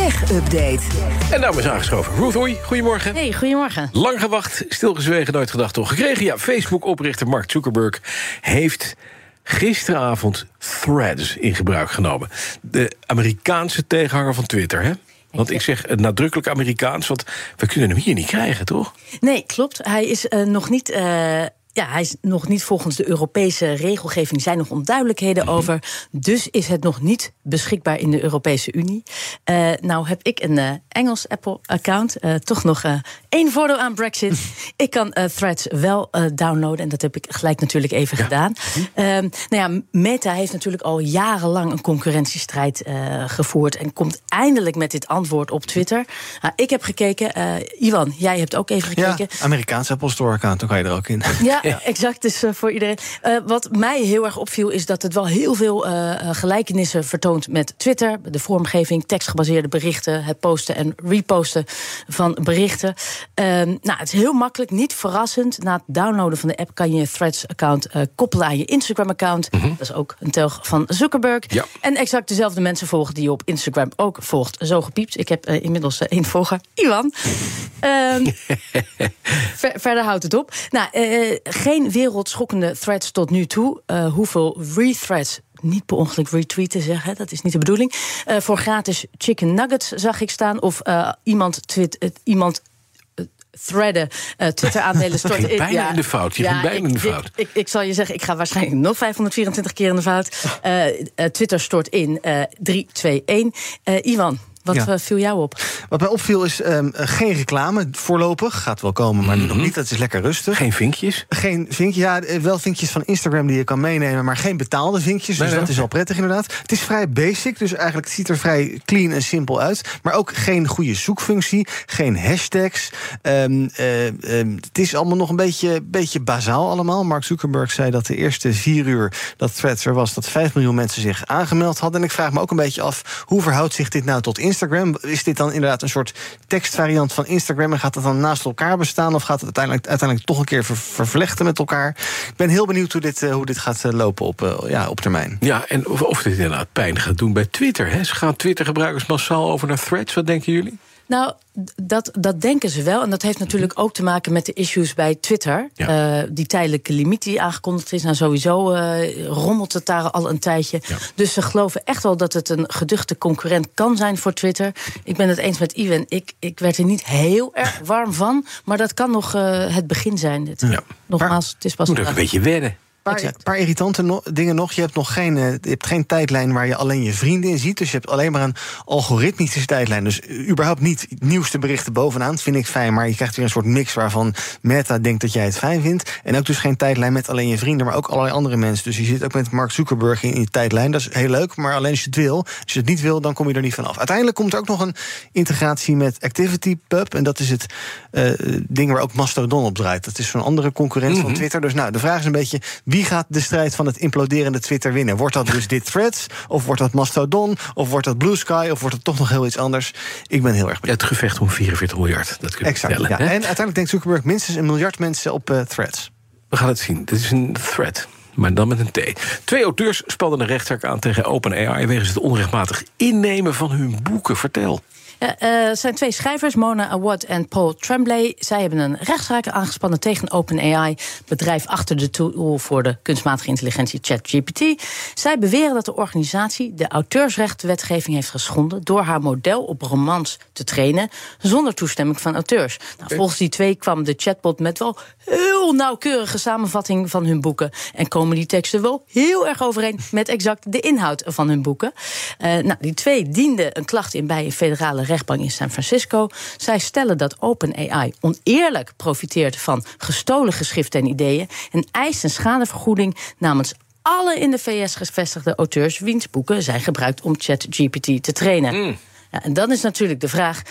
Tech Update. En nou is aangeschoven. Ruth Oei, goedemorgen. Hey, goedemorgen. Lang gewacht, stilgezwegen, nooit gedacht, toch gekregen. Ja, Facebook-oprichter Mark Zuckerberg heeft gisteravond Threads in gebruik genomen. De Amerikaanse tegenhanger van Twitter, hè? Want ik zeg nadrukkelijk Amerikaans, want we kunnen hem hier niet krijgen, toch? Nee, klopt. Hij is uh, nog niet. Uh ja, hij is nog niet volgens de Europese regelgeving. Er zijn nog onduidelijkheden Mhm. over. Dus is het nog niet beschikbaar in de Europese Unie. Uh, nou heb ik een uh, Engels Apple-account. Uh, toch nog één voordeel aan Brexit. ik kan Threads wel downloaden. En dat heb ik gelijk natuurlijk even ja. gedaan. nou ja, Meta heeft natuurlijk al jarenlang een concurrentiestrijd gevoerd. En komt eindelijk met dit antwoord op Twitter. Nou, ik heb gekeken. Iwan, jij hebt ook even gekeken. Ja, Amerikaanse Apple Store-account, dan kan je er ook in. Ja, ja, exact. Dus voor iedereen. Wat mij heel erg opviel, is dat het wel heel veel gelijkenissen vertoont met Twitter. De vormgeving, tekstgebaseerde berichten, het posten en reposten van berichten. Nou, het is heel makkelijk, niet verrassend. Na het downloaden van de app kan je je Threads-account koppelen aan je Instagram-account. Mhm. Mm -hmm. Dat is ook een telg van Zuckerberg. Ja. En exact dezelfde mensen volgen die je op Instagram ook volgt. Zo gepiept. Ik heb inmiddels één volger, Iwan. ver, verder houdt het op. Nou, geen wereldschokkende threads tot nu toe. Hoeveel rethreads niet per ongeluk retweeten zeggen, dat is niet de bedoeling. Uh, voor gratis chicken nuggets zag ik staan. Of uh, iemand, twit, iemand threaden, uh, Twitter-aandelen storten in. bijna ja, in de fout. Je ja, ging bijna ik, in de fout. Ik, ik, ik, zal je zeggen, ik ga waarschijnlijk nog 524 keer in de fout. Uh, Twitter stort in uh, 3, 2, 1. Iwan, wat ja. viel jou op? Wat mij opviel is um, geen reclame voorlopig. Gaat wel komen, maar mm -hmm. nog niet. Dat is lekker rustig. Geen vinkjes? Geen vinkjes. Ja, wel vinkjes van Instagram die je kan meenemen, maar geen betaalde vinkjes. Dus nee, dat is al prettig inderdaad. Het is vrij basic, dus eigenlijk het ziet er vrij clean en simpel uit. Maar ook geen goede zoekfunctie, geen hashtags. Um, uh, um, het is allemaal nog een beetje, beetje bazaal allemaal. Mark Zuckerberg zei dat de eerste vier uur dat Threads er was, dat 5 miljoen mensen zich aangemeld hadden. En ik vraag me ook een beetje af, hoe verhoudt zich dit nou tot Instagram? Is dit dan inderdaad een soort tekstvariant van Instagram en gaat het dan naast elkaar bestaan? Of gaat het uiteindelijk, uiteindelijk toch een keer ver, vervlechten met elkaar? Ik ben heel benieuwd hoe dit, uh, hoe dit gaat uh, lopen op, uh, ja, op termijn. Ja, en of, of dit inderdaad pijn gaat doen bij Twitter. Hè? Gaan Twitter-gebruikers massaal over naar threads? Wat denken jullie? Nou, dat, dat denken ze wel. En dat heeft natuurlijk ook te maken met de issues bij Twitter. Ja. Uh, die tijdelijke limiet die aangekondigd is. Nou, sowieso uh, rommelt het daar al een tijdje. Ja. Dus ze geloven echt wel dat het een geduchte concurrent kan zijn voor Twitter. Ik ben het eens met Iwan. Ik, ik werd er niet heel erg warm van. Maar dat kan nog uh, het begin zijn. Dit. Ja. Nogmaals, het is pas Moet ook een beetje wennen. Een paar, irritante no dingen nog. Je hebt nog geen, uh, je hebt geen tijdlijn waar je alleen je vrienden in ziet. Dus je hebt alleen maar een algoritmische tijdlijn. Dus überhaupt niet nieuwste berichten bovenaan. Dat vind ik fijn. Maar je krijgt weer een soort mix waarvan Meta denkt dat jij het fijn vindt. En ook dus geen tijdlijn met alleen je vrienden, maar ook allerlei andere mensen. Dus je zit ook met Mark Zuckerberg in je tijdlijn. Dat is heel leuk. Maar alleen als je het wil. Als je het niet wil, dan kom je er niet vanaf. Uiteindelijk komt er ook nog een integratie met ActivityPub. En dat is het uh, ding waar ook Mastodon op draait. Dat is zo'n andere concurrent mm -hmm. van Twitter. Dus nou, de vraag is een beetje. Wie gaat de strijd van het imploderende Twitter winnen? Wordt dat dus dit Threads? Of wordt dat Mastodon? Of wordt dat Blue Sky? Of wordt het toch nog heel iets anders? Ik ben heel erg benieuwd. Ja, het gevecht om 44 miljard, dat kun je exact, vertellen. Ja. En uiteindelijk denkt Zuckerberg minstens een miljard mensen op uh, Threads. We gaan het zien. Dit is een thread. Maar dan met een T. Twee auteurs spelden een rechtszaak aan tegen OpenAI... wegens het onrechtmatig innemen van hun boeken. Vertel. Er uh, zijn twee schrijvers, Mona Awad en Paul Tremblay. Zij hebben een rechtszaak aangespannen tegen OpenAI, bedrijf achter de tool voor de kunstmatige intelligentie ChatGPT. Zij beweren dat de organisatie de auteursrechtwetgeving heeft geschonden door haar model op romans te trainen zonder toestemming van auteurs. Nou, volgens die twee kwam de chatbot met wel heel nauwkeurige samenvatting van hun boeken en komen die teksten wel heel erg overeen met exact de inhoud van hun boeken. Uh, nou, die twee dienden een klacht in bij een federale rechtbank in San Francisco. Zij stellen dat OpenAI oneerlijk profiteert van gestolen geschriften en ideeën en eist een schadevergoeding namens alle in de VS gevestigde auteurs wiens boeken zijn gebruikt om ChatGPT te trainen. Mm. Ja, en dan is natuurlijk de vraag.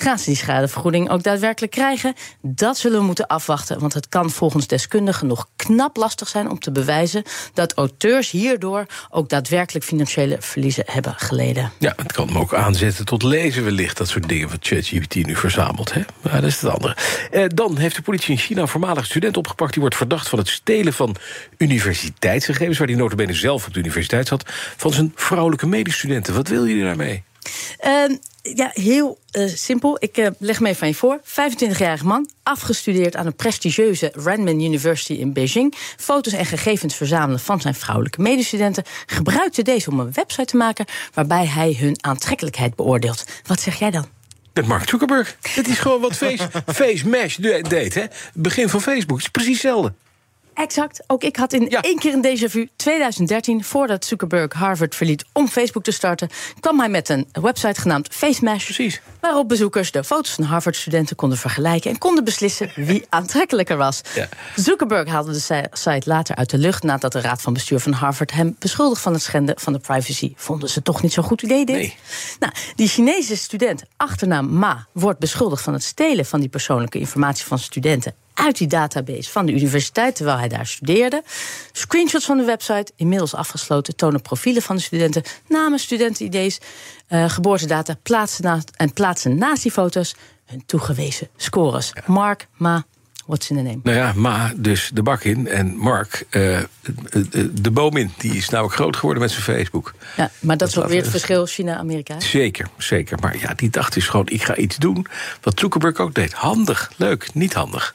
Gaan ze die schadevergoeding ook daadwerkelijk krijgen? Dat zullen we moeten afwachten, want het kan volgens deskundigen nog knap lastig zijn om te bewijzen dat auteurs hierdoor ook daadwerkelijk financiële verliezen hebben geleden. Ja, het kan hem ook aanzetten tot lezen wellicht, dat soort dingen wat ChatGPT nu verzamelt. Hè? Maar dat is het andere. Eh, dan heeft de politie in China een voormalig student opgepakt... die wordt verdacht van het stelen van universiteitsgegevens... waar die notabene zelf op de universiteit zat... van zijn vrouwelijke medestudenten. Wat wil je daarmee? Uh, ja, heel uh, simpel. Ik uh, leg me even aan je voor. 25-jarige man, afgestudeerd aan een prestigieuze Renmin University in Beijing. Foto's en gegevens verzamelen van zijn vrouwelijke medestudenten. Gebruikte deze om een website te maken waarbij hij hun aantrekkelijkheid beoordeelt. Wat zeg jij dan? Met Mark Zuckerberg. Het is gewoon wat Face, face Mesh deed, hè? Begin van Facebook. Het is precies hetzelfde. Exact. Ook ik had in één keer een déjà vu. 2013, voordat Zuckerberg Harvard verliet om Facebook te starten, kwam hij met een website genaamd FaceMash. Precies. Waarop bezoekers de foto's van Harvard-studenten konden vergelijken en konden beslissen wie aantrekkelijker was. Ja. Zuckerberg haalde de site later uit de lucht nadat de raad van bestuur van Harvard hem beschuldigd van het schenden van de privacy. Vonden ze toch niet zo'n goed idee, dit? Nee. Nou, die Chinese student, achternaam Ma, wordt beschuldigd van het stelen van die persoonlijke informatie van studenten uit die database van de universiteit terwijl hij daar studeerde. Screenshots van de website, inmiddels afgesloten, tonen profielen van de studenten, namen, studentenidees, uh, geboortedata, plaatsen en plaatsen naast die foto's hun toegewezen scores. Mark, Ma, What's in the name? Nou ja, Ma dus de bak in en Mark uh, de boom in. Die is ook groot geworden met zijn Facebook. Ja, maar dat, dat is ook weer het verschil China-Amerika. Zeker, zeker. Maar ja, die dacht is gewoon, ik ga iets doen wat Zuckerberg ook deed. Handig, leuk, niet handig